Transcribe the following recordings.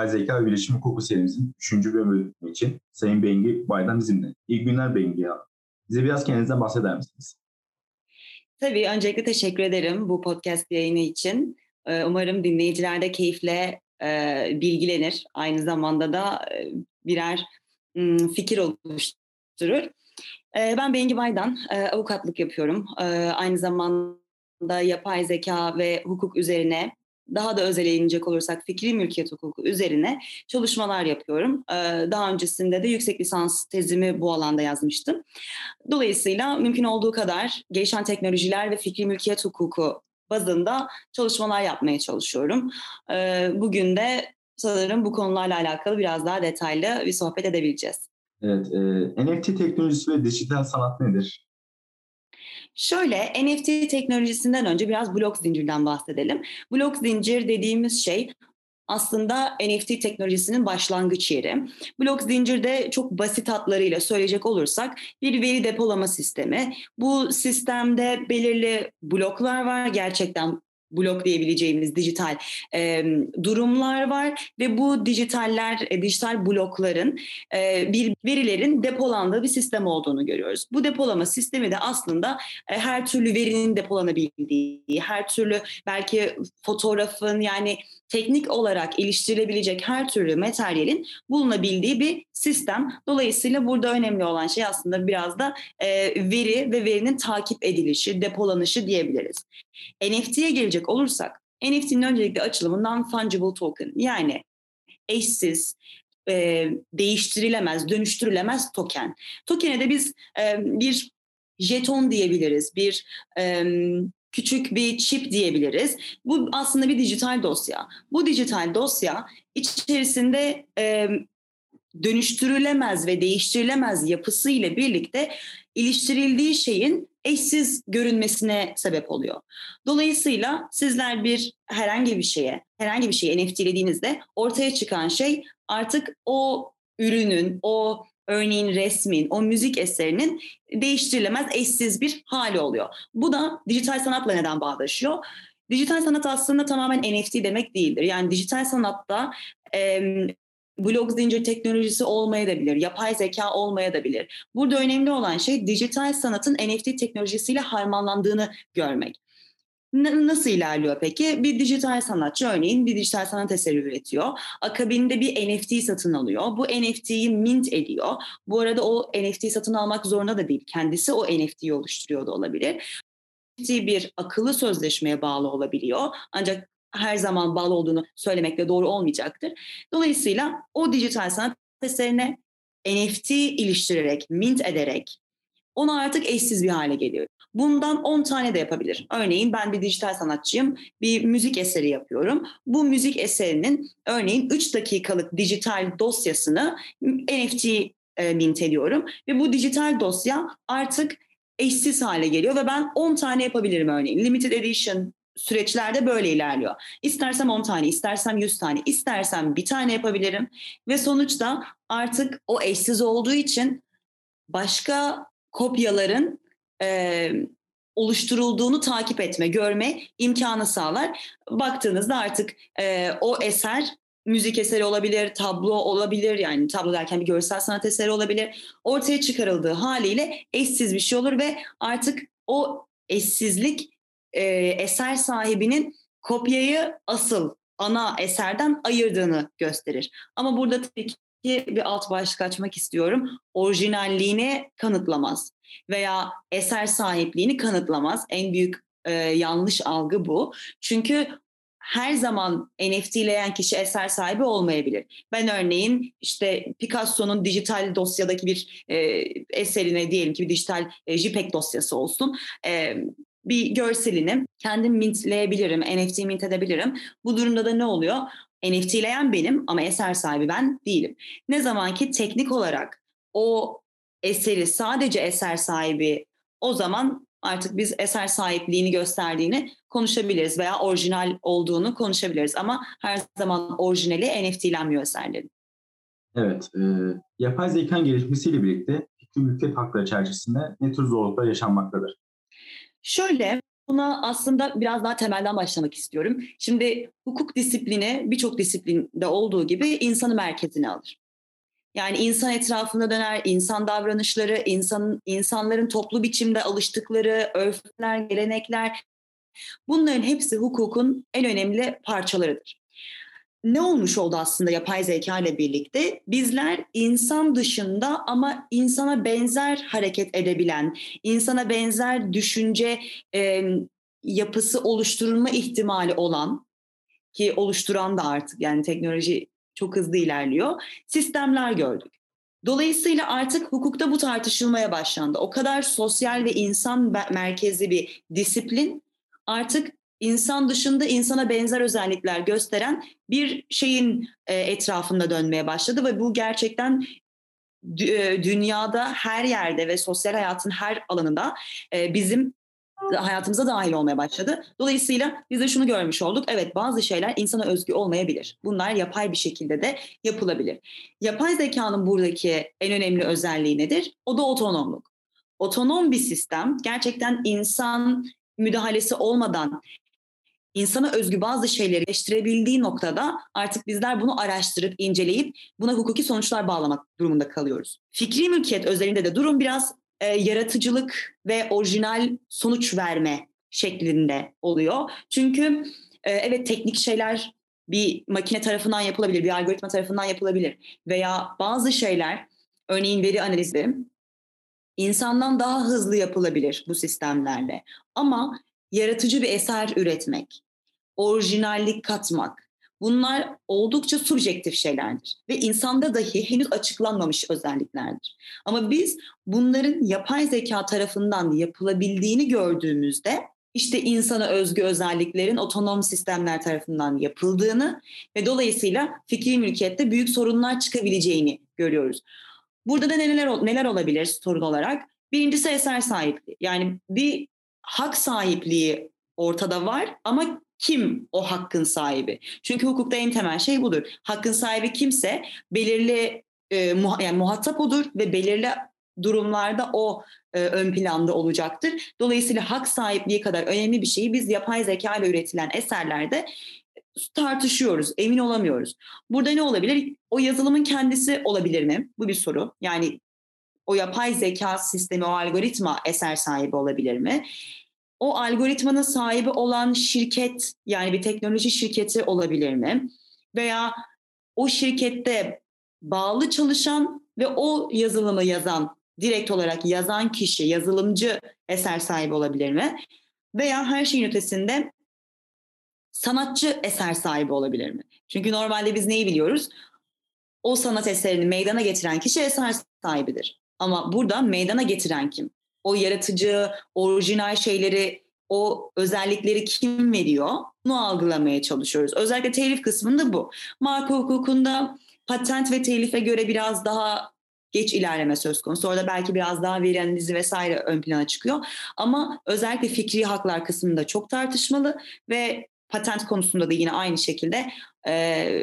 Yapay zeka ve bilişim hukuku serimizin 3. bölümü için Sayın Bengi Baydan bizimle. İyi günler Bengi ya. Bize biraz kendinizden bahseder misiniz? Tabii öncelikle teşekkür ederim bu podcast yayını için. Ee, umarım dinleyiciler de keyifle bilgilenir. Aynı zamanda da birer fikir oluşturur. Ben Bengi Baydan, avukatlık yapıyorum. Aynı zamanda yapay zeka ve hukuk üzerine daha da özele inecek olursak fikri mülkiyet hukuku üzerine çalışmalar yapıyorum. Daha öncesinde de yüksek lisans tezimi bu alanda yazmıştım. Dolayısıyla mümkün olduğu kadar gelişen teknolojiler ve fikri mülkiyet hukuku bazında çalışmalar yapmaya çalışıyorum. Bugün de sanırım bu konularla alakalı biraz daha detaylı bir sohbet edebileceğiz. Evet, e, NFT teknolojisi ve dijital sanat nedir? Şöyle NFT teknolojisinden önce biraz blok zincirden bahsedelim. Blok zincir dediğimiz şey aslında NFT teknolojisinin başlangıç yeri. Blok zincirde çok basit hatlarıyla söyleyecek olursak bir veri depolama sistemi. Bu sistemde belirli bloklar var. Gerçekten blok diyebileceğimiz dijital e, durumlar var ve bu dijitaller, e, dijital blokların e, bir verilerin depolandığı bir sistem olduğunu görüyoruz. Bu depolama sistemi de aslında e, her türlü verinin depolanabildiği, her türlü belki fotoğrafın yani teknik olarak iliştirilebilecek her türlü materyalin bulunabildiği bir sistem. Dolayısıyla burada önemli olan şey aslında biraz da e, veri ve verinin takip edilişi, depolanışı diyebiliriz. NFT'ye gelecek olursak, NFT'nin öncelikle açılımı non-fungible token yani eşsiz, e, değiştirilemez, dönüştürülemez token. Token'e de biz e, bir jeton diyebiliriz, bir e, küçük bir çip diyebiliriz. Bu aslında bir dijital dosya. Bu dijital dosya içerisinde e, dönüştürülemez ve değiştirilemez yapısı ile birlikte iliştirildiği şeyin eşsiz görünmesine sebep oluyor. Dolayısıyla sizler bir herhangi bir şeye, herhangi bir şeyi NFT'lediğinizde ortaya çıkan şey artık o ürünün, o örneğin resmin, o müzik eserinin değiştirilemez, eşsiz bir hali oluyor. Bu da dijital sanatla neden bağdaşıyor? Dijital sanat aslında tamamen NFT demek değildir. Yani dijital sanatta e, blok zincir teknolojisi olmayabilir, yapay zeka olmayabilir. Burada önemli olan şey dijital sanatın NFT teknolojisiyle harmanlandığını görmek. Nasıl ilerliyor peki? Bir dijital sanatçı örneğin bir dijital sanat eseri üretiyor. Akabinde bir NFT satın alıyor. Bu NFT'yi mint ediyor. Bu arada o NFT satın almak zorunda da değil. Kendisi o NFT'yi oluşturuyor da olabilir. NFT bir akıllı sözleşmeye bağlı olabiliyor. Ancak her zaman bağlı olduğunu söylemekle doğru olmayacaktır. Dolayısıyla o dijital sanat eserine NFT iliştirerek, mint ederek onu artık eşsiz bir hale geliyor. Bundan 10 tane de yapabilir. Örneğin ben bir dijital sanatçıyım, bir müzik eseri yapıyorum. Bu müzik eserinin örneğin 3 dakikalık dijital dosyasını NFT e, mint ediyorum ve bu dijital dosya artık eşsiz hale geliyor ve ben 10 tane yapabilirim örneğin. Limited edition süreçlerde böyle ilerliyor. İstersem 10 tane, istersem 100 tane, istersem bir tane yapabilirim ve sonuçta artık o eşsiz olduğu için başka kopyaların e, oluşturulduğunu takip etme, görme imkanı sağlar. Baktığınızda artık e, o eser müzik eseri olabilir, tablo olabilir yani tablo derken bir görsel sanat eseri olabilir. Ortaya çıkarıldığı haliyle eşsiz bir şey olur ve artık o eşsizlik e, eser sahibinin kopyayı asıl ana eserden ayırdığını gösterir. Ama burada tabii ki bir alt başlık açmak istiyorum. Orijinalliğini kanıtlamaz veya eser sahipliğini kanıtlamaz. En büyük e, yanlış algı bu. Çünkü her zaman NFT'leyen kişi eser sahibi olmayabilir. Ben örneğin işte Picasso'nun dijital dosyadaki bir e, eserine diyelim ki bir dijital e, JPEG dosyası olsun. E, bir görselini kendim mintleyebilirim, NFT mint edebilirim. Bu durumda da ne oluyor? NFT'leyen benim ama eser sahibi ben değilim. Ne zaman ki teknik olarak o eseri sadece eser sahibi o zaman artık biz eser sahipliğini gösterdiğini konuşabiliriz veya orijinal olduğunu konuşabiliriz ama her zaman orijinali NFT'lenmiyor eserlerin. Evet, e, yapay zekanın gelişmesiyle birlikte fikri mülkiyet hakları çerçevesinde ne tür zorluklar yaşanmaktadır? Şöyle, buna aslında biraz daha temelden başlamak istiyorum. Şimdi hukuk disiplini birçok disiplinde olduğu gibi insanı merkezine alır. Yani insan etrafında döner, insan davranışları, insan, insanların toplu biçimde alıştıkları örfler, gelenekler bunların hepsi hukukun en önemli parçalarıdır. Ne olmuş oldu aslında yapay zeka ile birlikte? Bizler insan dışında ama insana benzer hareket edebilen, insana benzer düşünce e, yapısı oluşturulma ihtimali olan ki oluşturan da artık yani teknoloji çok hızlı ilerliyor. Sistemler gördük. Dolayısıyla artık hukukta bu tartışılmaya başlandı. O kadar sosyal ve insan merkezli bir disiplin artık insan dışında insana benzer özellikler gösteren bir şeyin e, etrafında dönmeye başladı ve bu gerçekten e, dünyada her yerde ve sosyal hayatın her alanında e, bizim hayatımıza dahil olmaya başladı. Dolayısıyla biz de şunu görmüş olduk. Evet bazı şeyler insana özgü olmayabilir. Bunlar yapay bir şekilde de yapılabilir. Yapay zekanın buradaki en önemli özelliği nedir? O da otonomluk. Otonom bir sistem gerçekten insan müdahalesi olmadan insana özgü bazı şeyleri eleştirebildiği noktada artık bizler bunu araştırıp inceleyip buna hukuki sonuçlar bağlamak durumunda kalıyoruz. Fikri mülkiyet özelinde de durum biraz e, yaratıcılık ve orijinal sonuç verme şeklinde oluyor. Çünkü e, evet teknik şeyler bir makine tarafından yapılabilir, bir algoritma tarafından yapılabilir veya bazı şeyler örneğin veri analizi insandan daha hızlı yapılabilir bu sistemlerle. Ama yaratıcı bir eser üretmek, orijinallik katmak, Bunlar oldukça subjektif şeylerdir ve insanda dahi henüz açıklanmamış özelliklerdir. Ama biz bunların yapay zeka tarafından yapılabildiğini gördüğümüzde işte insana özgü özelliklerin otonom sistemler tarafından yapıldığını ve dolayısıyla fikri mülkiyette büyük sorunlar çıkabileceğini görüyoruz. Burada da neler neler olabilir sorun olarak? Birincisi eser sahipliği. Yani bir hak sahipliği ortada var ama kim o hakkın sahibi? Çünkü hukukta en temel şey budur. Hakkın sahibi kimse belirli e, muha, yani muhatap odur ve belirli durumlarda o e, ön planda olacaktır. Dolayısıyla hak sahipliği kadar önemli bir şeyi biz yapay zeka ile üretilen eserlerde tartışıyoruz, emin olamıyoruz. Burada ne olabilir? O yazılımın kendisi olabilir mi? Bu bir soru. Yani o yapay zeka sistemi, o algoritma eser sahibi olabilir mi? o algoritmanın sahibi olan şirket yani bir teknoloji şirketi olabilir mi? Veya o şirkette bağlı çalışan ve o yazılımı yazan, direkt olarak yazan kişi, yazılımcı eser sahibi olabilir mi? Veya her şeyin ötesinde sanatçı eser sahibi olabilir mi? Çünkü normalde biz neyi biliyoruz? O sanat eserini meydana getiren kişi eser sahibidir. Ama burada meydana getiren kim? o yaratıcı, orijinal şeyleri, o özellikleri kim veriyor? Bunu algılamaya çalışıyoruz. Özellikle telif kısmında bu. Marka hukukunda patent ve telife göre biraz daha geç ilerleme söz konusu. Orada belki biraz daha veri analizi vesaire ön plana çıkıyor. Ama özellikle fikri haklar kısmında çok tartışmalı ve patent konusunda da yine aynı şekilde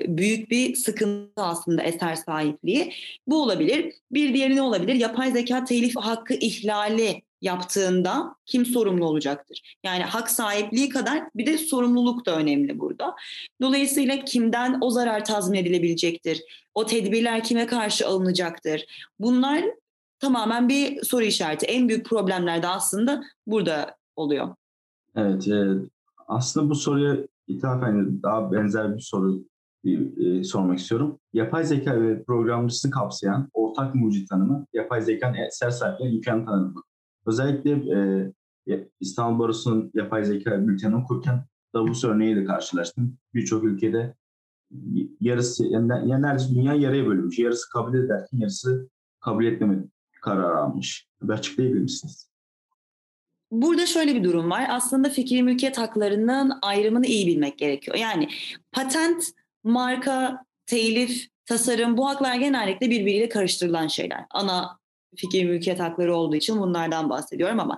büyük bir sıkıntı aslında eser sahipliği. Bu olabilir. Bir diğeri ne olabilir? Yapay zeka telif hakkı ihlali yaptığında kim sorumlu olacaktır? Yani hak sahipliği kadar bir de sorumluluk da önemli burada. Dolayısıyla kimden o zarar tazmin edilebilecektir? O tedbirler kime karşı alınacaktır? Bunlar tamamen bir soru işareti. En büyük problemler de aslında burada oluyor. Evet, aslında bu soruya ithafen daha benzer bir soru e, sormak istiyorum. Yapay zeka ve programcısını kapsayan ortak mucit tanımı, yapay zekanın eser sahipleri imkan tanımı. Özellikle e, İstanbul Barosu'nun yapay zeka bültenini okurken Davos örneğiyle karşılaştım. Birçok ülkede yarısı, yani neredeyse dünya yarıya bölünmüş. Yarısı kabul ederken yarısı kabul etmeme kararı almış. Bir açıklayabilir misiniz? Burada şöyle bir durum var. Aslında fikri mülkiyet haklarının ayrımını iyi bilmek gerekiyor. Yani patent, marka, telif, tasarım bu haklar genellikle birbiriyle karıştırılan şeyler. Ana fikir mülkiyet hakları olduğu için bunlardan bahsediyorum ama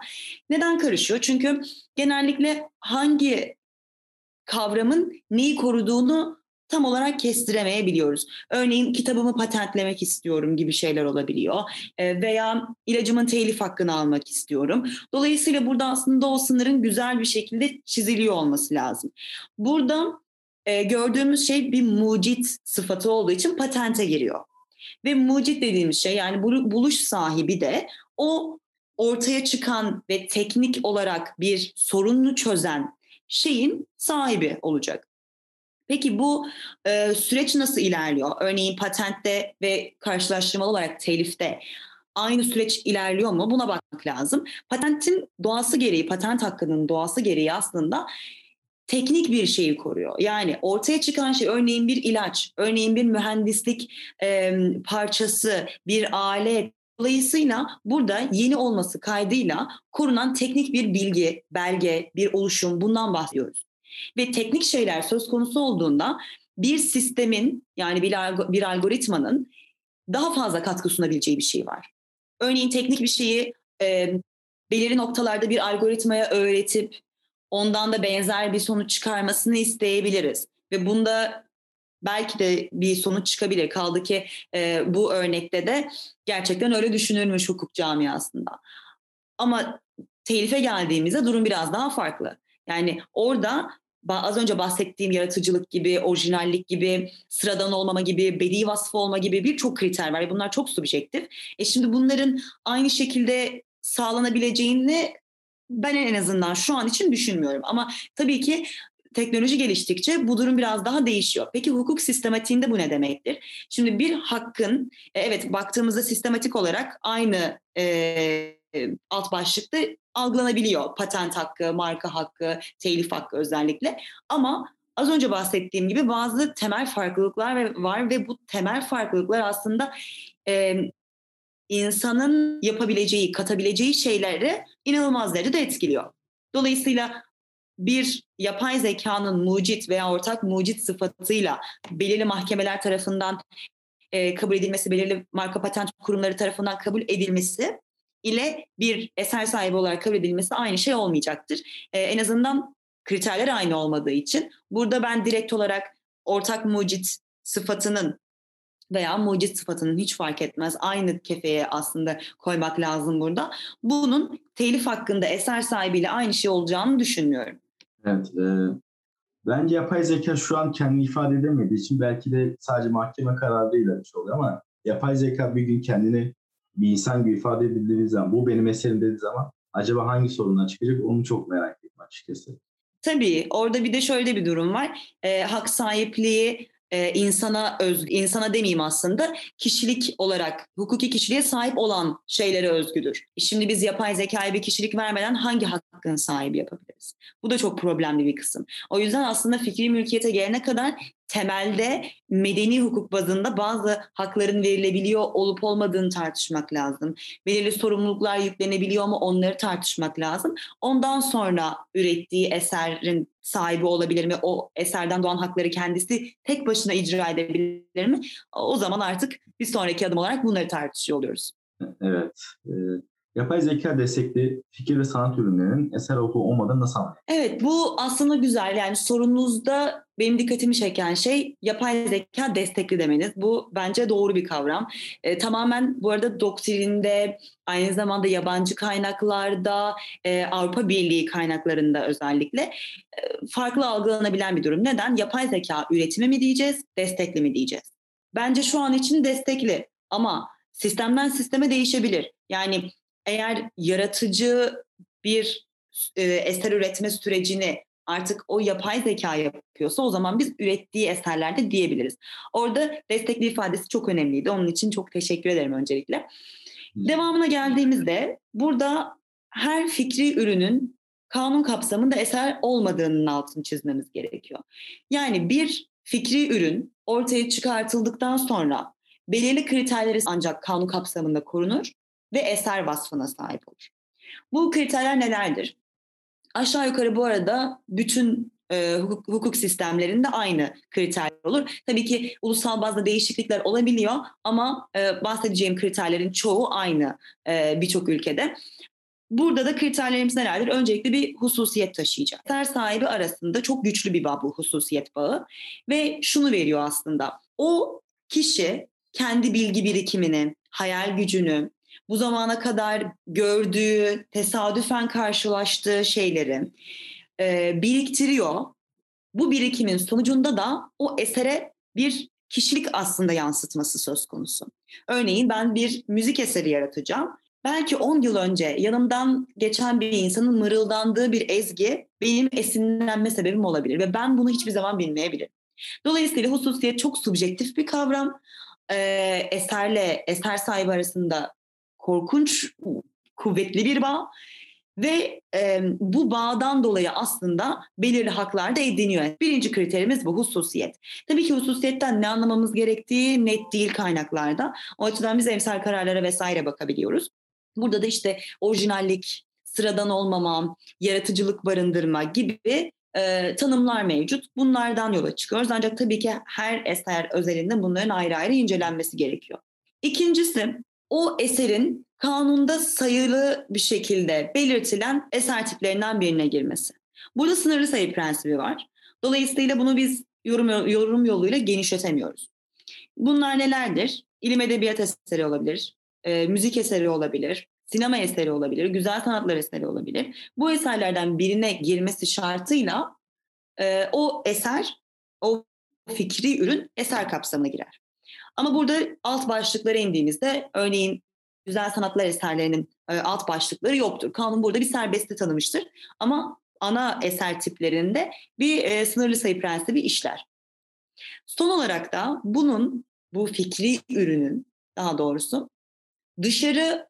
neden karışıyor? Çünkü genellikle hangi kavramın neyi koruduğunu tam olarak kestiremeyebiliyoruz. Örneğin kitabımı patentlemek istiyorum gibi şeyler olabiliyor e, veya ilacımın telif hakkını almak istiyorum. Dolayısıyla burada aslında o sınırın güzel bir şekilde çiziliyor olması lazım. Burada e, gördüğümüz şey bir mucit sıfatı olduğu için patente giriyor. Ve mucit dediğimiz şey yani buluş sahibi de o ortaya çıkan ve teknik olarak bir sorununu çözen şeyin sahibi olacak. Peki bu e, süreç nasıl ilerliyor? Örneğin patentte ve karşılaştırmalı olarak telifte aynı süreç ilerliyor mu? Buna bakmak lazım. Patentin doğası gereği, patent hakkının doğası gereği aslında teknik bir şeyi koruyor. Yani ortaya çıkan şey örneğin bir ilaç, örneğin bir mühendislik e, parçası, bir alet. Dolayısıyla burada yeni olması kaydıyla korunan teknik bir bilgi, belge, bir oluşum bundan bahsediyoruz. Ve teknik şeyler söz konusu olduğunda bir sistemin yani bir, algoritmanın daha fazla katkı sunabileceği bir şey var. Örneğin teknik bir şeyi e, belirli noktalarda bir algoritmaya öğretip ondan da benzer bir sonuç çıkarmasını isteyebiliriz. Ve bunda belki de bir sonuç çıkabilir. Kaldı ki e, bu örnekte de gerçekten öyle düşünülmüş hukuk camiasında. Ama telife geldiğimizde durum biraz daha farklı. Yani orada az önce bahsettiğim yaratıcılık gibi, orijinallik gibi, sıradan olmama gibi, bedi vasfı olma gibi birçok kriter var. Bunlar çok subjektif. E şimdi bunların aynı şekilde sağlanabileceğini ben en azından şu an için düşünmüyorum. Ama tabii ki teknoloji geliştikçe bu durum biraz daha değişiyor. Peki hukuk sistematiğinde bu ne demektir? Şimdi bir hakkın, e, evet baktığımızda sistematik olarak aynı e, alt başlıkta algılanabiliyor. Patent hakkı, marka hakkı, telif hakkı özellikle. Ama az önce bahsettiğim gibi bazı temel farklılıklar var ve bu temel farklılıklar aslında e, insanın yapabileceği, katabileceği şeyleri inanılmaz derecede etkiliyor. Dolayısıyla bir yapay zekanın mucit veya ortak mucit sıfatıyla belirli mahkemeler tarafından e, kabul edilmesi, belirli marka patent kurumları tarafından kabul edilmesi ile bir eser sahibi olarak kabul edilmesi aynı şey olmayacaktır. E, en azından kriterler aynı olmadığı için burada ben direkt olarak ortak mucit sıfatının veya mucit sıfatının hiç fark etmez aynı kefeye aslında koymak lazım burada. Bunun telif hakkında eser sahibiyle aynı şey olacağını düşünmüyorum. Evet. E, bence yapay zeka şu an kendini ifade edemediği için belki de sadece mahkeme kararıyla bir şey oluyor ama yapay zeka bir gün kendini bir insan gibi ifade edildiği zaman bu benim eserim dediği zaman acaba hangi sorunlar çıkacak onu çok merak ettim açıkçası. Tabii orada bir de şöyle bir durum var. E, hak sahipliği e, insana öz, insana demeyeyim aslında kişilik olarak hukuki kişiliğe sahip olan şeylere özgüdür. Şimdi biz yapay zekaya bir kişilik vermeden hangi hakkın sahibi yapabiliriz? Bu da çok problemli bir kısım. O yüzden aslında fikri mülkiyete gelene kadar temelde medeni hukuk bazında bazı hakların verilebiliyor olup olmadığını tartışmak lazım. Belirli sorumluluklar yüklenebiliyor mu onları tartışmak lazım. Ondan sonra ürettiği eserin sahibi olabilir mi? O eserden doğan hakları kendisi tek başına icra edebilir mi? O zaman artık bir sonraki adım olarak bunları tartışıyor oluyoruz. Evet. Yapay zeka destekli fikir ve sanat ürünlerinin eser olup olmadan nasıl anlayalım? Evet bu aslında güzel. Yani sorununuzda benim dikkatimi çeken şey yapay zeka destekli demeniz. Bu bence doğru bir kavram. E, tamamen bu arada doktrinde aynı zamanda yabancı kaynaklarda e, Avrupa Birliği kaynaklarında özellikle e, farklı algılanabilen bir durum. Neden? Yapay zeka üretimi mi diyeceğiz, destekli mi diyeceğiz? Bence şu an için destekli ama sistemden sisteme değişebilir. Yani eğer yaratıcı bir e, eser üretme sürecini artık o yapay zeka yapıyorsa o zaman biz ürettiği eserlerde diyebiliriz. Orada destekli ifadesi çok önemliydi. Onun için çok teşekkür ederim öncelikle. Devamına geldiğimizde burada her fikri ürünün kanun kapsamında eser olmadığının altını çizmemiz gerekiyor. Yani bir fikri ürün ortaya çıkartıldıktan sonra belirli kriterleri ancak kanun kapsamında korunur ve eser vasfına sahip olur. Bu kriterler nelerdir? Aşağı yukarı bu arada bütün e, hukuk, hukuk sistemlerinde aynı kriterler olur. Tabii ki ulusal bazda değişiklikler olabiliyor ama e, bahsedeceğim kriterlerin çoğu aynı e, birçok ülkede. Burada da kriterlerimiz nelerdir? Öncelikle bir hususiyet taşıyacak. Eser sahibi arasında çok güçlü bir bağ bu hususiyet bağı. Ve şunu veriyor aslında. O kişi kendi bilgi birikimini, hayal gücünü, bu zamana kadar gördüğü, tesadüfen karşılaştığı şeyleri e, biriktiriyor. Bu birikimin sonucunda da o esere bir kişilik aslında yansıtması söz konusu. Örneğin ben bir müzik eseri yaratacağım. Belki 10 yıl önce yanımdan geçen bir insanın mırıldandığı bir ezgi benim esinlenme sebebim olabilir ve ben bunu hiçbir zaman bilmeyebilirim. Dolayısıyla hususiyet çok subjektif bir kavram. Ee, eserle eser sahibi arasında korkunç kuvvetli bir bağ ve e, bu bağdan dolayı aslında belirli haklar da ediniyor. Birinci kriterimiz bu hususiyet. Tabii ki hususiyetten ne anlamamız gerektiği net değil kaynaklarda. O açıdan biz emsal kararlara vesaire bakabiliyoruz. Burada da işte orijinallik, sıradan olmama, yaratıcılık barındırma gibi e, tanımlar mevcut. Bunlardan yola çıkıyoruz. Ancak tabii ki her eser özelinde bunların ayrı ayrı incelenmesi gerekiyor. İkincisi o eserin kanunda sayılı bir şekilde belirtilen eser tiplerinden birine girmesi. Burada sınırlı sayı prensibi var. Dolayısıyla bunu biz yorum, yorum yoluyla genişletemiyoruz. Bunlar nelerdir? İlim edebiyat eseri olabilir, e, müzik eseri olabilir, sinema eseri olabilir, güzel sanatlar eseri olabilir. Bu eserlerden birine girmesi şartıyla e, o eser, o fikri ürün eser kapsamına girer. Ama burada alt başlıklara indiğimizde örneğin güzel sanatlar eserlerinin e, alt başlıkları yoktur. Kanun burada bir serbestli tanımıştır. Ama ana eser tiplerinde bir e, sınırlı sayı prensibi işler. Son olarak da bunun, bu fikri ürünün daha doğrusu dışarı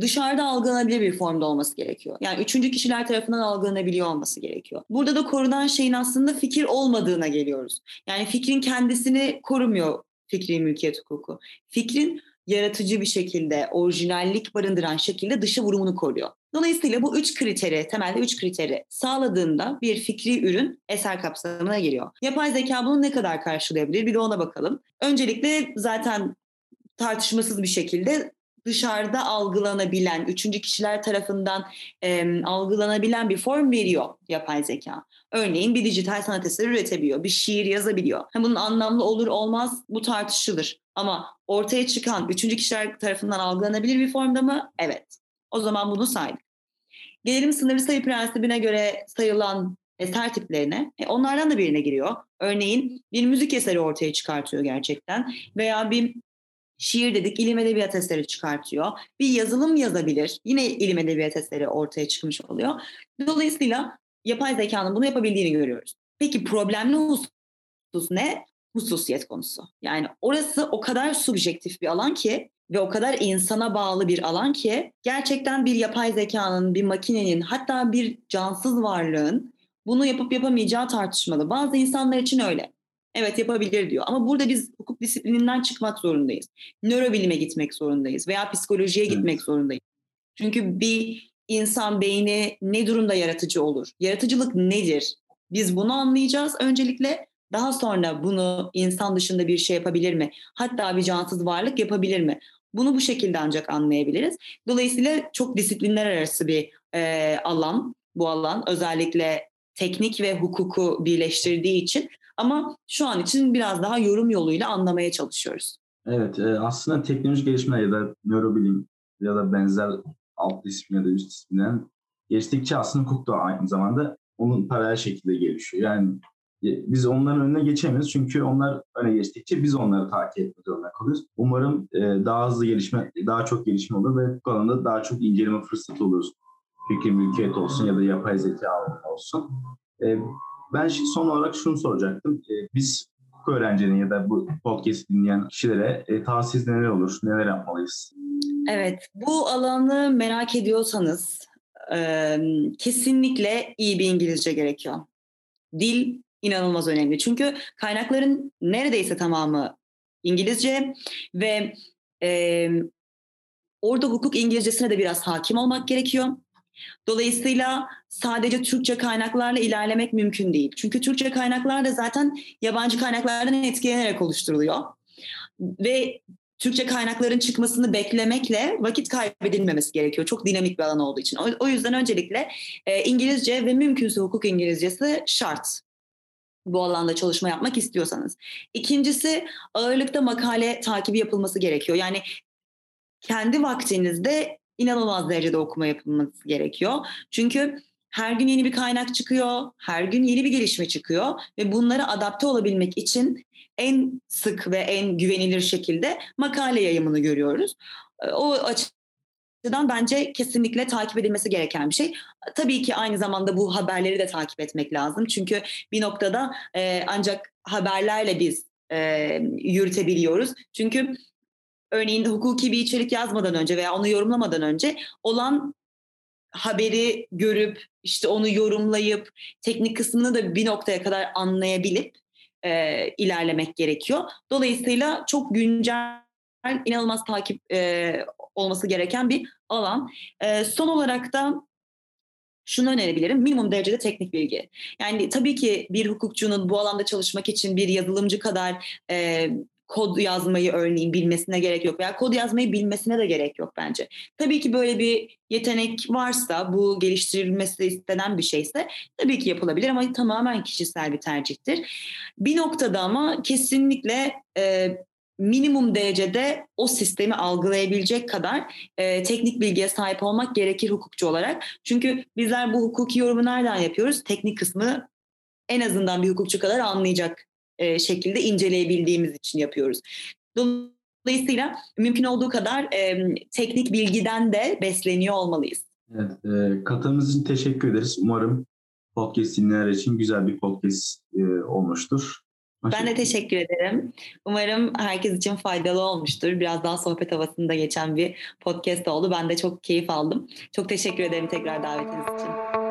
dışarıda algılanabilir bir formda olması gerekiyor. Yani üçüncü kişiler tarafından algılanabiliyor olması gerekiyor. Burada da korunan şeyin aslında fikir olmadığına geliyoruz. Yani fikrin kendisini korumuyor fikri mülkiyet hukuku. Fikrin yaratıcı bir şekilde, orijinallik barındıran şekilde dışı vurumunu koruyor. Dolayısıyla bu üç kriteri, temelde üç kriteri sağladığında bir fikri ürün eser kapsamına giriyor. Yapay zeka bunu ne kadar karşılayabilir bir de ona bakalım. Öncelikle zaten tartışmasız bir şekilde dışarıda algılanabilen, üçüncü kişiler tarafından e, algılanabilen bir form veriyor yapay zeka. Örneğin bir dijital sanat eseri üretebiliyor, bir şiir yazabiliyor. Bunun anlamlı olur olmaz bu tartışılır. Ama ortaya çıkan üçüncü kişiler tarafından algılanabilir bir formda mı? Evet. O zaman bunu saydık. Gelelim sınırlı sayı prensibine göre sayılan eser tiplerine. E onlardan da birine giriyor. Örneğin bir müzik eseri ortaya çıkartıyor gerçekten. Veya bir şiir dedik ilim edebiyat eseri çıkartıyor. Bir yazılım yazabilir. Yine ilim edebiyat eseri ortaya çıkmış oluyor. Dolayısıyla yapay zekanın bunu yapabildiğini görüyoruz. Peki problemli husus ne? Hususiyet konusu. Yani orası o kadar subjektif bir alan ki ve o kadar insana bağlı bir alan ki gerçekten bir yapay zekanın, bir makinenin hatta bir cansız varlığın bunu yapıp yapamayacağı tartışmalı. Bazı insanlar için öyle. Evet yapabilir diyor. Ama burada biz hukuk disiplininden çıkmak zorundayız. Nörobilime gitmek zorundayız veya psikolojiye gitmek evet. zorundayız. Çünkü bir insan beyni ne durumda yaratıcı olur? Yaratıcılık nedir? Biz bunu anlayacağız öncelikle. Daha sonra bunu insan dışında bir şey yapabilir mi? Hatta bir cansız varlık yapabilir mi? Bunu bu şekilde ancak anlayabiliriz. Dolayısıyla çok disiplinler arası bir e, alan bu alan. Özellikle teknik ve hukuku birleştirdiği için ama şu an için biraz daha yorum yoluyla anlamaya çalışıyoruz. Evet, e, aslında teknoloji gelişmeler ya da nörobilim ya da benzer alt disiplin ya da üst disiplinler geçtikçe aslında hukuk da aynı zamanda onun paralel şekilde gelişiyor. Yani e, biz onların önüne geçemeyiz çünkü onlar öne geçtikçe biz onları takip etmek zorunda kalıyoruz. Umarım e, daha hızlı gelişme, daha çok gelişme olur ve bu alanda daha çok inceleme fırsatı oluruz. Fikir mülkiyet olsun ya da yapay zeka olsun. Ben şimdi son olarak şunu soracaktım. Biz hukuk öğrencilerine ya da bu podcast dinleyen kişilere e, tavsiyeniz neler olur? Neler yapmalıyız? Evet, bu alanı merak ediyorsanız e, kesinlikle iyi bir İngilizce gerekiyor. Dil inanılmaz önemli. Çünkü kaynakların neredeyse tamamı İngilizce ve e, orada hukuk İngilizcesine de biraz hakim olmak gerekiyor. Dolayısıyla sadece Türkçe kaynaklarla ilerlemek mümkün değil. Çünkü Türkçe kaynaklar da zaten yabancı kaynaklardan etkilenerek oluşturuluyor. Ve Türkçe kaynakların çıkmasını beklemekle vakit kaybedilmemesi gerekiyor. Çok dinamik bir alan olduğu için. O, yüzden öncelikle e, İngilizce ve mümkünse hukuk İngilizcesi şart bu alanda çalışma yapmak istiyorsanız. İkincisi ağırlıkta makale takibi yapılması gerekiyor. Yani kendi vaktinizde inanılmaz derecede okuma yapılması gerekiyor. Çünkü her gün yeni bir kaynak çıkıyor, her gün yeni bir gelişme çıkıyor ve bunlara adapte olabilmek için en sık ve en güvenilir şekilde makale yayımını görüyoruz. O açıdan bence kesinlikle takip edilmesi gereken bir şey. Tabii ki aynı zamanda bu haberleri de takip etmek lazım. Çünkü bir noktada e, ancak haberlerle biz e, yürütebiliyoruz. Çünkü örneğin hukuki bir içerik yazmadan önce veya onu yorumlamadan önce olan haberi görüp işte onu yorumlayıp teknik kısmını da bir noktaya kadar anlayabilip e, ilerlemek gerekiyor. Dolayısıyla çok güncel, inanılmaz takip e, olması gereken bir alan. E, son olarak da şunu önerebilirim. Minimum derecede teknik bilgi. Yani tabii ki bir hukukçunun bu alanda çalışmak için bir yazılımcı kadar e, kod yazmayı örneğin bilmesine gerek yok veya kod yazmayı bilmesine de gerek yok bence. Tabii ki böyle bir yetenek varsa bu geliştirilmesi istenen bir şeyse tabii ki yapılabilir ama tamamen kişisel bir tercihtir. Bir noktada ama kesinlikle e, minimum derecede o sistemi algılayabilecek kadar e, teknik bilgiye sahip olmak gerekir hukukçu olarak. Çünkü bizler bu hukuki yorumu nereden yapıyoruz? Teknik kısmı en azından bir hukukçu kadar anlayacak e, şekilde inceleyebildiğimiz için yapıyoruz. Dolayısıyla mümkün olduğu kadar e, teknik bilgiden de besleniyor olmalıyız. Evet, e, katılımınız için teşekkür ederiz. Umarım podcast dinleyenler için güzel bir podcast e, olmuştur. Ben de teşekkür ederim. Umarım herkes için faydalı olmuştur. Biraz daha sohbet havasında geçen bir podcast oldu. Ben de çok keyif aldım. Çok teşekkür ederim tekrar davetiniz için.